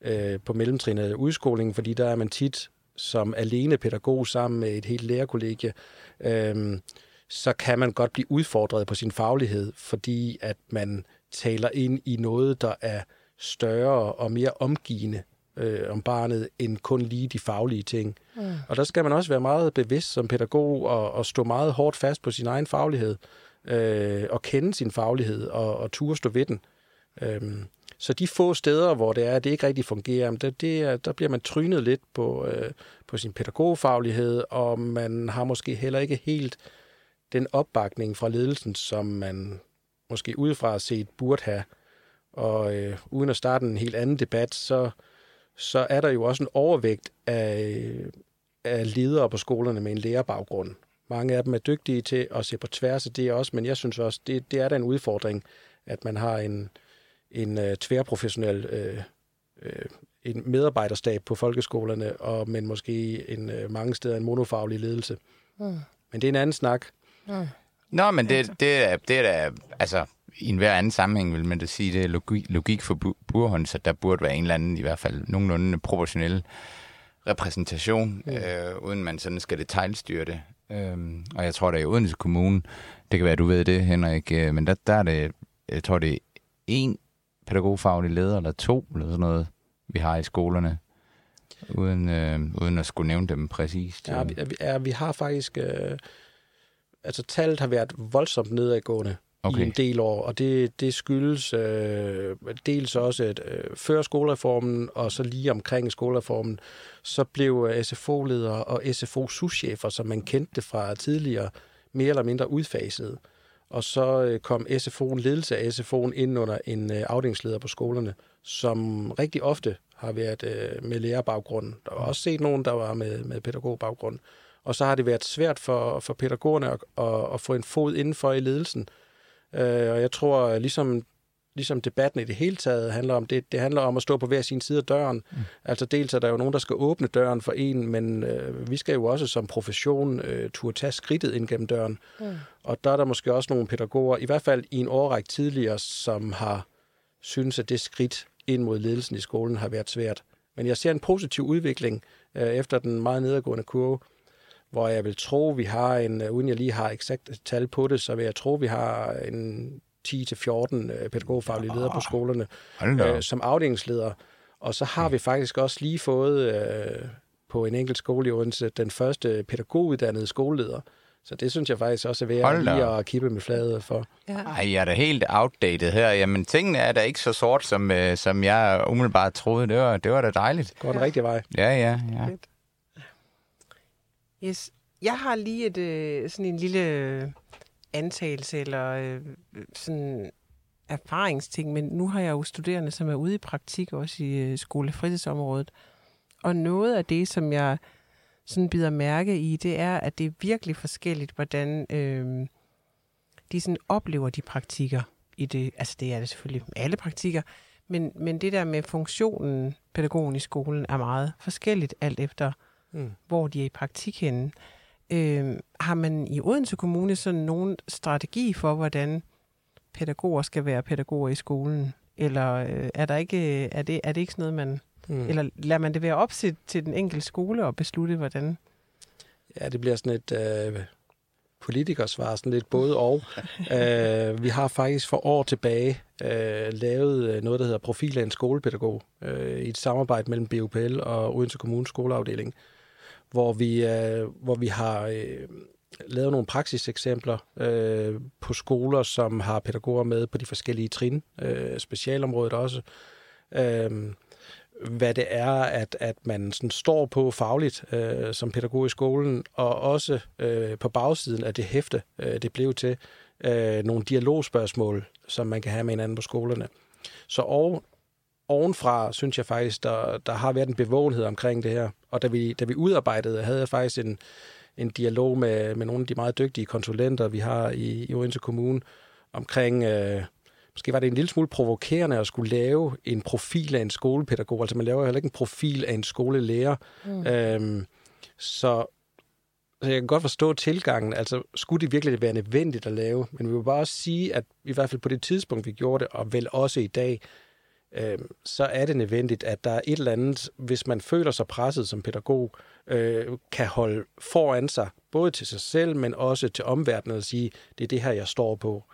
øh, på mellemtrinnet udskolingen, fordi der er man tit som alene pædagog sammen med et helt lærerkollegie, øhm, så kan man godt blive udfordret på sin faglighed, fordi at man taler ind i noget, der er større og mere omgivende øh, om barnet, end kun lige de faglige ting. Mm. Og der skal man også være meget bevidst som pædagog og, og stå meget hårdt fast på sin egen faglighed, øh, og kende sin faglighed og, og turde stå ved den. Øhm, så de få steder, hvor det er, det ikke rigtig fungerer, der, det der bliver man trynet lidt på, øh, på sin pædagogfaglighed, og man har måske heller ikke helt den opbakning fra ledelsen, som man måske udefra set burde have. Og øh, uden at starte en helt anden debat, så, så er der jo også en overvægt af, af ledere på skolerne med en lærerbaggrund. Mange af dem er dygtige til at se på tværs af det også, men jeg synes også, det, det er da en udfordring, at man har en, en uh, tværprofessionel uh, uh, en medarbejderstab på folkeskolerne, og men måske en uh, mange steder en monofaglig ledelse. Mm. Men det er en anden snak. Mm. Nå, men det, det, er, det er da, altså, i enhver anden sammenhæng vil man da sige, det er logik, logik for burhånd, så der burde være en eller anden, i hvert fald nogenlunde proportionel repræsentation, mm. øh, uden man sådan skal detaljstyre det. Øhm, og jeg tror, der i Odense Kommune, det kan være, du ved det, Henrik, øh, men der, der er det, jeg tror, det er en pædagogfaglig leder, eller to, eller sådan noget, vi har i skolerne, uden, øh, uden at skulle nævne dem præcist. Ja, vi, ja, vi har faktisk... Øh, altså, tallet har været voldsomt nedadgående okay. i en del år, og det, det skyldes øh, dels også, at øh, før skolereformen, og så lige omkring skolereformen, så blev SFO-ledere og SFO-souschefer, som man kendte det fra tidligere, mere eller mindre udfaset. Og så øh, kom SFO'en, ledelse af SFO'en ind under en øh, afdelingsleder på skolerne, som rigtig ofte har været øh, med lærerbaggrund. Der var også set nogen, der var med, med pædagogbaggrund. Og så har det været svært for, for pædagogerne at, at, at få en fod indenfor i ledelsen. Øh, og jeg tror, ligesom ligesom debatten i det hele taget handler om. Det, det handler om at stå på hver sin side af døren. Mm. Altså dels er der jo nogen, der skal åbne døren for en, men øh, vi skal jo også som profession øh, turde tage skridtet ind gennem døren. Mm. Og der er der måske også nogle pædagoger, i hvert fald i en årrække tidligere, som har synes at det skridt ind mod ledelsen i skolen har været svært. Men jeg ser en positiv udvikling øh, efter den meget nedadgående kurve, hvor jeg vil tro, vi har en, øh, uden jeg lige har eksakt tal på det, så vil jeg tro, vi har en 10-14 øh, pædagogfaglige ledere på skolerne da op. øh, som afdelingsleder. Og så har vi faktisk også lige fået øh, på en enkelt skole i Odense den første pædagoguddannede skoleleder. Så det synes jeg faktisk også er værd lige at kippe med fladet for. Ja. Ej, jeg er da helt outdated her. Jamen, tingene er da ikke så sort, som, øh, som jeg umiddelbart troede. Det var, det var da dejligt. Går den rigtige vej. Ja, ja, ja. Yes. Jeg har lige et, øh, sådan en lille antagelse eller øh, sådan erfaringsting, men nu har jeg jo studerende, som er ude i praktik også i øh, skolefritidsområdet. Og noget af det, som jeg sådan bider mærke i, det er, at det er virkelig forskelligt, hvordan øh, de sådan oplever de praktikker i det. Altså det er det selvfølgelig alle praktikker, men, men det der med funktionen, pædagogen i skolen, er meget forskelligt alt efter, Mm. hvor de er i praktik henne. Øh, har man i Odense Kommune sådan nogen strategi for, hvordan pædagoger skal være pædagoger i skolen? Eller øh, er, der ikke, er, det, er det ikke sådan noget, man... Mm. Eller lader man det være op til, til den enkelte skole og beslutte, hvordan... Ja, det bliver sådan et øh, politikersvar, sådan lidt både og. øh, vi har faktisk for år tilbage øh, lavet øh, noget, der hedder Profil af en skolepædagog, øh, i et samarbejde mellem BUPL og Odense Kommunes skoleafdeling, hvor vi, øh, hvor vi har øh, lavet nogle praksiseksempler øh, på skoler, som har pædagoger med på de forskellige trin, øh, specialområdet også. Øh, hvad det er, at, at man sådan står på fagligt øh, som pædagog i skolen, og også øh, på bagsiden af det hæfte, øh, det blev til, øh, nogle dialogspørgsmål, som man kan have med hinanden på skolerne. Så og, ovenfra synes jeg faktisk, der, der har været en bevågenhed omkring det her. Og da vi, da vi udarbejdede, havde jeg faktisk en, en dialog med, med nogle af de meget dygtige konsulenter, vi har i, i Odense Kommune, omkring... Øh, måske var det en lille smule provokerende at skulle lave en profil af en skolepædagog. Altså man laver jo heller ikke en profil af en skolelærer. Mm. Øhm, så, så jeg kan godt forstå tilgangen. Altså skulle det virkelig være nødvendigt at lave? Men vi vil bare også sige, at i hvert fald på det tidspunkt, vi gjorde det, og vel også i dag, øhm, så er det nødvendigt, at der er et eller andet, hvis man føler sig presset som pædagog, øh, kan holde foran sig, både til sig selv, men også til omverdenen og sige, det er det her, jeg står på.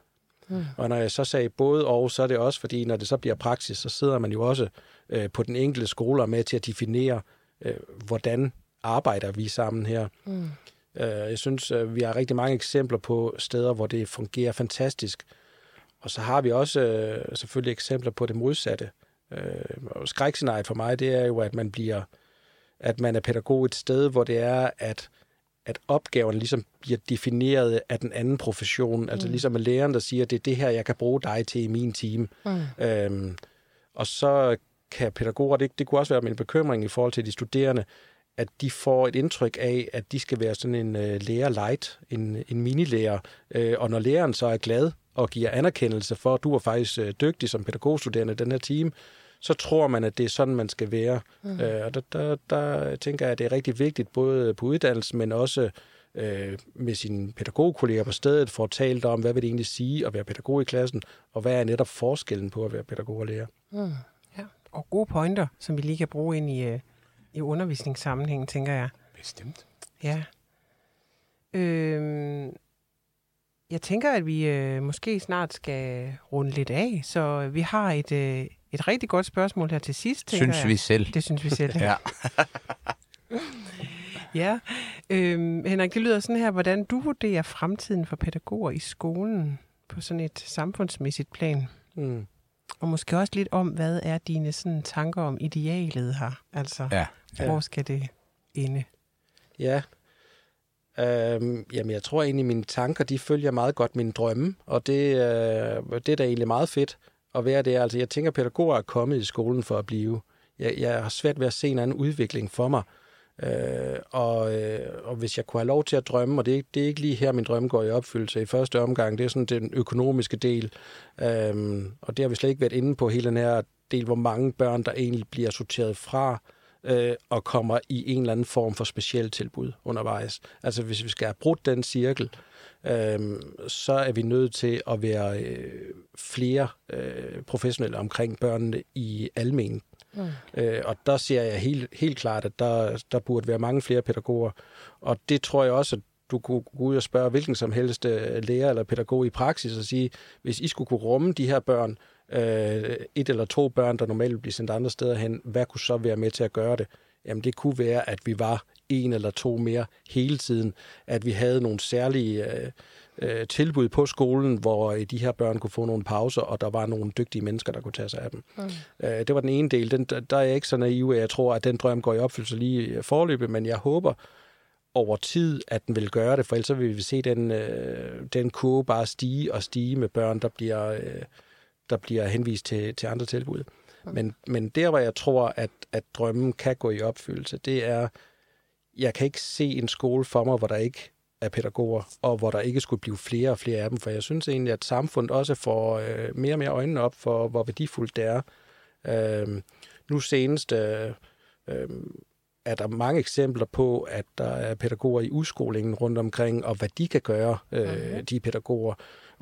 Mm. Og når jeg så sagde både og, så er det også fordi, når det så bliver praksis, så sidder man jo også øh, på den enkelte skole og med til at definere, øh, hvordan arbejder vi sammen her. Mm. Øh, jeg synes, øh, vi har rigtig mange eksempler på steder, hvor det fungerer fantastisk. Og så har vi også øh, selvfølgelig eksempler på det modsatte. Øh, skrækscenariet for mig, det er jo, at man bliver, at man er pædagog et sted, hvor det er, at at opgaven ligesom bliver defineret af den anden profession. Mm. Altså ligesom med læreren, der siger, det er det her, jeg kan bruge dig til i min time. Mm. Øhm, og så kan pædagoger, det, det kunne også være min bekymring i forhold til de studerende, at de får et indtryk af, at de skal være sådan en uh, lærer light, en, en minilærer. Uh, og når læreren så er glad og giver anerkendelse for, at du er faktisk uh, dygtig som pædagogstuderende den her time, så tror man, at det er sådan, man skal være. Mm. Øh, og der, der, der tænker jeg, at det er rigtig vigtigt, både på uddannelsen, men også øh, med sine pædagogkolleger på stedet, for at tale om, hvad vil det egentlig sige at være pædagog i klassen, og hvad er netop forskellen på at være pædagog og lærer. Mm. Ja. Og gode pointer, som vi lige kan bruge ind i, øh, i undervisningssammenhængen, tænker jeg. Bestemt. Ja. Øhm, jeg tænker, at vi øh, måske snart skal runde lidt af, så vi har et, øh, et rigtig godt spørgsmål her til sidst, Synes jeg. vi selv. Det synes vi selv. Ja. ja. Øhm, Henrik, det lyder sådan her, hvordan du vurderer fremtiden for pædagoger i skolen på sådan et samfundsmæssigt plan. Mm. Og måske også lidt om, hvad er dine sådan, tanker om idealet her? Altså, ja. hvor skal det ende? Ja. Øhm, jamen, jeg tror egentlig, mine tanker, de følger meget godt mine drømme, og det, øh, det er da egentlig meget fedt at være det. Altså, jeg tænker, at pædagoger er kommet i skolen for at blive. Jeg, jeg har svært ved at se en anden udvikling for mig. Øh, og, øh, og hvis jeg kunne have lov til at drømme, og det, det er ikke lige her, min drømme går i opfyldelse i første omgang, det er sådan den økonomiske del. Øh, og det har vi slet ikke været inde på, hele den her del, hvor mange børn, der egentlig bliver sorteret fra, øh, og kommer i en eller anden form for specielt tilbud undervejs. Altså hvis vi skal have brudt den cirkel, øh, så er vi nødt til at være øh, flere øh, professionelle omkring børnene i almen Mm. Øh, og der ser jeg helt, helt klart, at der, der burde være mange flere pædagoger. Og det tror jeg også, at du kunne gå ud og spørge hvilken som helst øh, lærer eller pædagog i praksis og sige, hvis I skulle kunne rumme de her børn, øh, et eller to børn, der normalt ville blive sendt andre steder hen, hvad kunne så være med til at gøre det? Jamen det kunne være, at vi var en eller to mere hele tiden, at vi havde nogle særlige øh, øh, tilbud på skolen, hvor øh, de her børn kunne få nogle pauser, og der var nogle dygtige mennesker, der kunne tage sig af dem. Mm. Øh, det var den ene del. Den, der er jeg ikke så naiv, at jeg tror, at den drøm går i opfyldelse lige forløbet, men jeg håber over tid, at den vil gøre det, for ellers vil vi se den, øh, den kurve bare stige og stige med børn, der bliver, øh, der bliver henvist til, til andre tilbud. Men, men der, hvor jeg tror, at, at drømmen kan gå i opfyldelse, det er, jeg kan ikke se en skole for mig, hvor der ikke er pædagoger, og hvor der ikke skulle blive flere og flere af dem, for jeg synes egentlig, at samfundet også får øh, mere og mere øjnene op for, hvor værdifuldt det er. Øh, nu senest øh, øh, er der mange eksempler på, at der er pædagoger i udskolingen rundt omkring, og hvad de kan gøre, øh, okay. de pædagoger.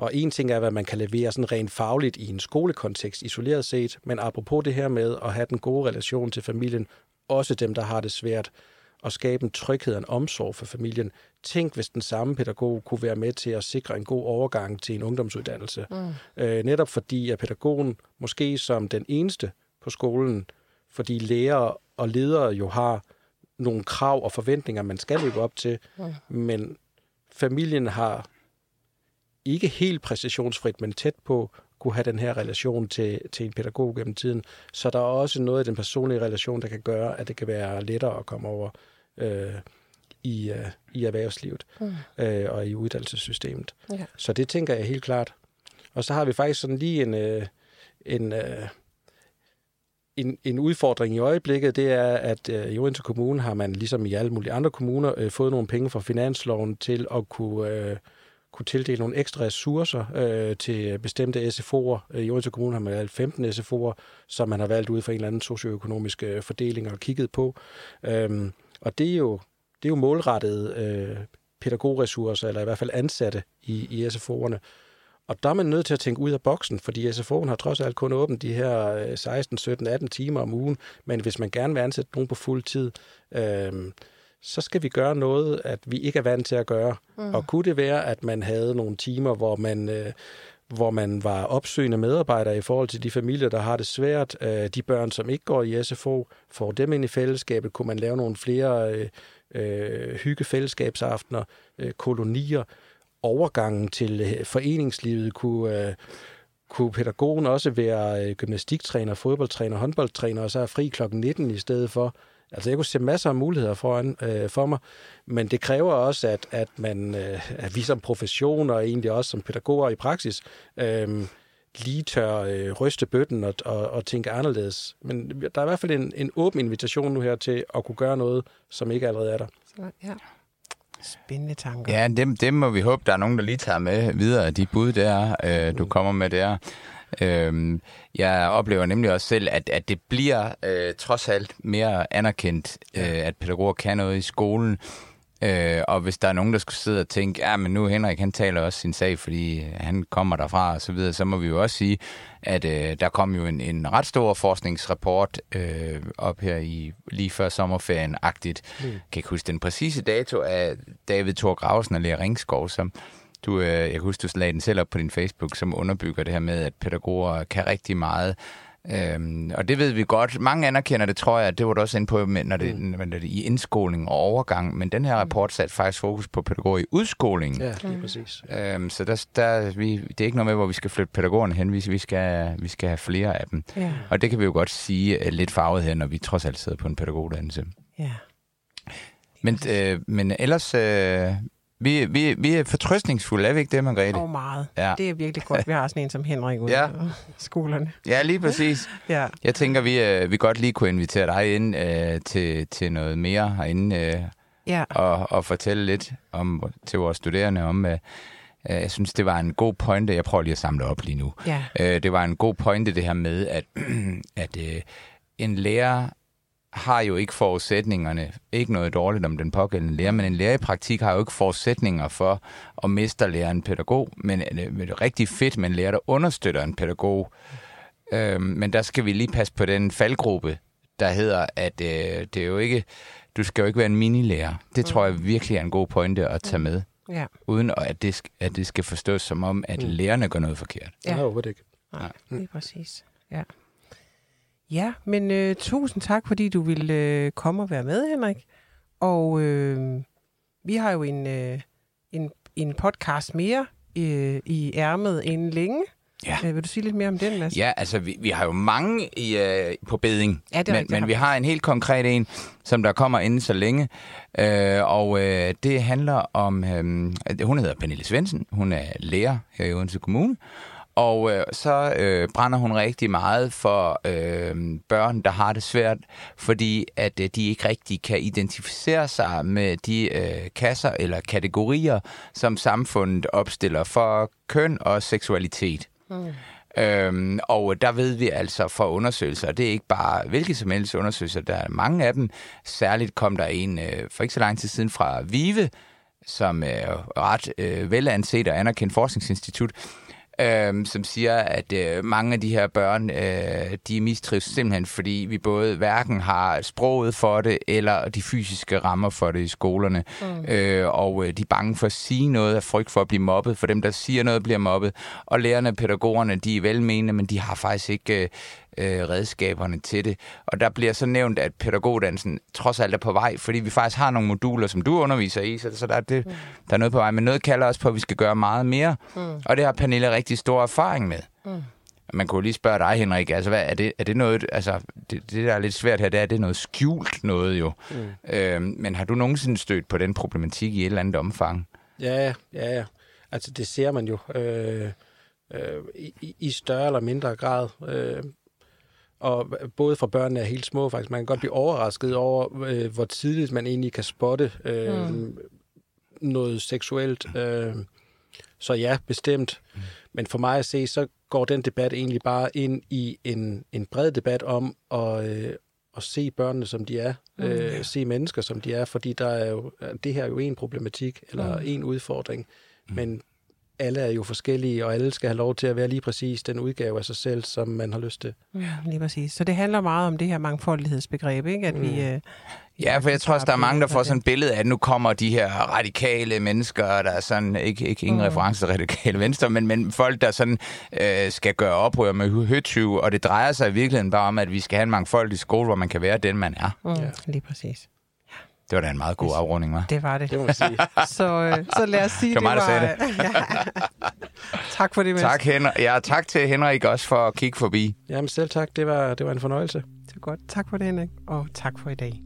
Og en ting er, hvad man kan levere sådan rent fagligt i en skolekontekst isoleret set, men apropos det her med at have den gode relation til familien, også dem, der har det svært, at skabe en tryghed og en omsorg for familien. Tænk, hvis den samme pædagog kunne være med til at sikre en god overgang til en ungdomsuddannelse. Mm. Øh, netop fordi, at pædagogen måske som den eneste på skolen, fordi lærere og ledere jo har nogle krav og forventninger, man skal løbe op til, mm. men familien har ikke helt præcisionsfrit, men tæt på, kunne have den her relation til, til en pædagog gennem tiden. Så der er også noget af den personlige relation, der kan gøre, at det kan være lettere at komme over øh, i, øh, i erhvervslivet mm. øh, og i uddannelsessystemet. Ja. Så det tænker jeg helt klart. Og så har vi faktisk sådan lige en, øh, en, øh, en, en udfordring i øjeblikket, det er, at øh, i Odense Kommune har man, ligesom i alle mulige andre kommuner, øh, fået nogle penge fra finansloven til at kunne, øh, kunne tildele nogle ekstra ressourcer øh, til bestemte SFO'er. I Odense Kommune har man valgt 15 SFO'er, som man har valgt ud fra en eller anden socioøkonomisk øh, fordeling og kigget på. Øhm, og det er jo, det er jo målrettet øh, pædagogressourcer, eller i hvert fald ansatte i, i SFO'erne. Og der er man nødt til at tænke ud af boksen, fordi SFO'en har trods alt kun åbent de her 16, 17, 18 timer om ugen. Men hvis man gerne vil ansætte nogen på fuld tid, øh, så skal vi gøre noget, at vi ikke er vant til at gøre. Mm. Og kunne det være, at man havde nogle timer, hvor man... Øh, hvor man var opsøgende medarbejder i forhold til de familier, der har det svært. Øh, de børn, som ikke går i SFO, får dem ind i fællesskabet. Kunne man lave nogle flere øh, øh, hyggefællesskabsaftener, øh, kolonier, overgangen til øh, foreningslivet kunne... Øh, kunne pædagogen også være gymnastiktræner, fodboldtræner, håndboldtræner, og så er fri klokken 19 i stedet for. Altså, jeg kunne se masser af muligheder foran, øh, for mig, men det kræver også, at, at, man, øh, at vi som profession, og egentlig også som pædagoger i praksis, øh, lige tør øh, ryste bøtten og, og, og tænke anderledes. Men der er i hvert fald en, en åben invitation nu her til at kunne gøre noget, som ikke allerede er der. Så, ja. Spændende tanker. Ja, dem, dem må vi håbe, der er nogen, der lige tager med videre, de bud der, øh, du kommer med der. Øhm, jeg oplever nemlig også selv, at, at det bliver øh, trods alt mere anerkendt, øh, at pædagoger kan noget i skolen. Øh, og hvis der er nogen, der skulle sidde og tænke, ja, men nu Henrik, han taler også sin sag, fordi han kommer derfra og så videre, så må vi jo også sige, at øh, der kom jo en, en ret stor forskningsrapport øh, op her i lige før sommerferien-agtigt. Mm. Jeg kan ikke huske den præcise dato af David Thor Grausen og Lea Ringskov, som du, øh, jeg kan huske, du lagde den selv op på din Facebook, som underbygger det her med, at pædagoger kan rigtig meget. Øhm, og det ved vi godt. Mange anerkender det, tror jeg, det var du også inde på, når det, mm. når det i indskoling og overgang. Men den her rapport satte faktisk fokus på pædagoger i udskoling. Ja, lige præcis. Øhm, så der, der, vi, det er ikke noget med, hvor vi skal flytte pædagogerne hen. Vi, vi, skal, vi skal have flere af dem. Ja. Og det kan vi jo godt sige lidt farvet her, når vi trods alt sidder på en pædagoguddannelse. Ja. Men, øh, men ellers, øh, vi, vi, vi er fortrøstningsfulde, er vi ikke det, Margrethe? Og meget. Ja. Det er virkelig godt, vi har sådan en som Henrik ude ja. skolerne. Ja, lige præcis. ja. Jeg tænker, vi, øh, vi godt lige kunne invitere dig ind øh, til, til noget mere herinde, øh, ja. og, og fortælle lidt om til vores studerende om... Øh, øh, jeg synes, det var en god pointe. Jeg prøver lige at samle op lige nu. Ja. Øh, det var en god pointe, det her med, at, at øh, en lærer har jo ikke forudsætningerne, ikke noget dårligt om den pågældende lærer, men en lærer i praktik har jo ikke forudsætninger for at miste lære en pædagog, men det er rigtig fedt med en lærer, der understøtter en pædagog. Øhm, men der skal vi lige passe på den faldgruppe, der hedder, at øh, det er jo ikke, du skal jo ikke være en minilærer. Det tror jeg virkelig er en god pointe at tage med, Ja, uden at det, at det skal forstås som om, at Mm. lærerne gør noget forkert. Ja. Ja. Jeg håber det ikke. nej, lige præcis. Ja, ja men øh, tusind tak, fordi du ville øh, komme og være med, Henrik. Og øh, vi har jo en, øh, en, en podcast mere øh, i ærmet inden længe. Ja. Øh, vil du sige lidt mere om den, Mads? Ja, altså vi, vi har jo mange i, øh, på beding, Ja, det men, rigtigt, men vi har en helt konkret en, som der kommer inden så længe, øh, og øh, det handler om, øh, hun hedder Pernille Svendsen, hun er lærer her i Odense Kommune, og øh, så øh, brænder hun rigtig meget for øh, børn, der har det svært, fordi at øh, de ikke rigtig kan identificere sig med de øh, kasser eller kategorier, som samfundet opstiller for køn og seksualitet. Øhm, og der ved vi altså fra undersøgelser, og det er ikke bare hvilke som helst undersøgelser, der er mange af dem. Særligt kom der en øh, for ikke så lang tid siden fra VIVE, som er ret øh, velanset og anerkendt forskningsinstitut, øhm, som siger, at øh, mange af de her børn, øh, de mistrives simpelthen, fordi vi både hverken har sproget for det, eller de fysiske rammer for det i skolerne. Mm. Øh, og øh, de er bange for at sige noget af frygt for at blive mobbet, for dem, der siger noget, bliver mobbet. Og lærerne, pædagogerne, de er velmenende, men de har faktisk ikke... Øh, øh, redskaberne til det. Og der bliver så nævnt, at pædagoguddannelsen trods alt er på vej, fordi vi faktisk har nogle moduler, som du underviser i, så, så der, er det, der er noget på vej. Men noget kalder også på, at vi skal gøre meget mere. Mm. Og det har Pernille rigtig stor erfaring med. Mm. Man kunne lige spørge dig, Henrik, altså hvad, er, det, er det noget, altså det, det der er lidt svært her, det er, det er noget skjult noget jo. Mm. Øhm, men har du nogensinde stødt på den problematik i et eller andet omfang? Ja, ja, ja. Altså, det ser man jo øh, øh, i, i større eller mindre grad. Øh, og både for børnene er helt små, faktisk. Man kan godt blive overrasket over, øh, hvor tidligt man egentlig kan spotte øh, mm. noget seksuelt. Øh, så ja, bestemt. Mm. Men for mig at se, så går den debat egentlig bare ind i en, en bred debat om at, øh, at se børnene, som de er. Mm. Øh, se mennesker, som de er. Fordi der er jo, det her er jo en problematik, eller mm. en udfordring. Mm. Men alle er jo forskellige, og alle skal have lov til at være lige præcis den udgave af sig selv, som man har lyst til. Ja, lige præcis. Så det handler meget om det her mangfoldighedsbegreb, ikke? At mm. vi... Øh, Ja, for jeg tror også, der er mange, der får sådan et billede af, at nu kommer de her radikale mennesker, der er sådan, ikke, ikke ingen mm. reference til radikale venstre, men, men folk, der sådan øh, skal gøre oprør med høtyve, og det drejer sig i virkeligheden bare om, at vi skal have en mangfoldig skole, hvor man kan være den, man er. mm, ja. Lige præcis. Det var da en meget god afrunding, var. Det var det. Det må sige. Så, øh, så lad os sige, Det var mig, der sagde ja. Tak for det, Mads. Tak, Henrik. Ja, tak til Henrik også for at kigge forbi. Jamen selv tak, det var, det var en fornøjelse. Det var godt. Tak for det, Henrik. Og tak for i dag.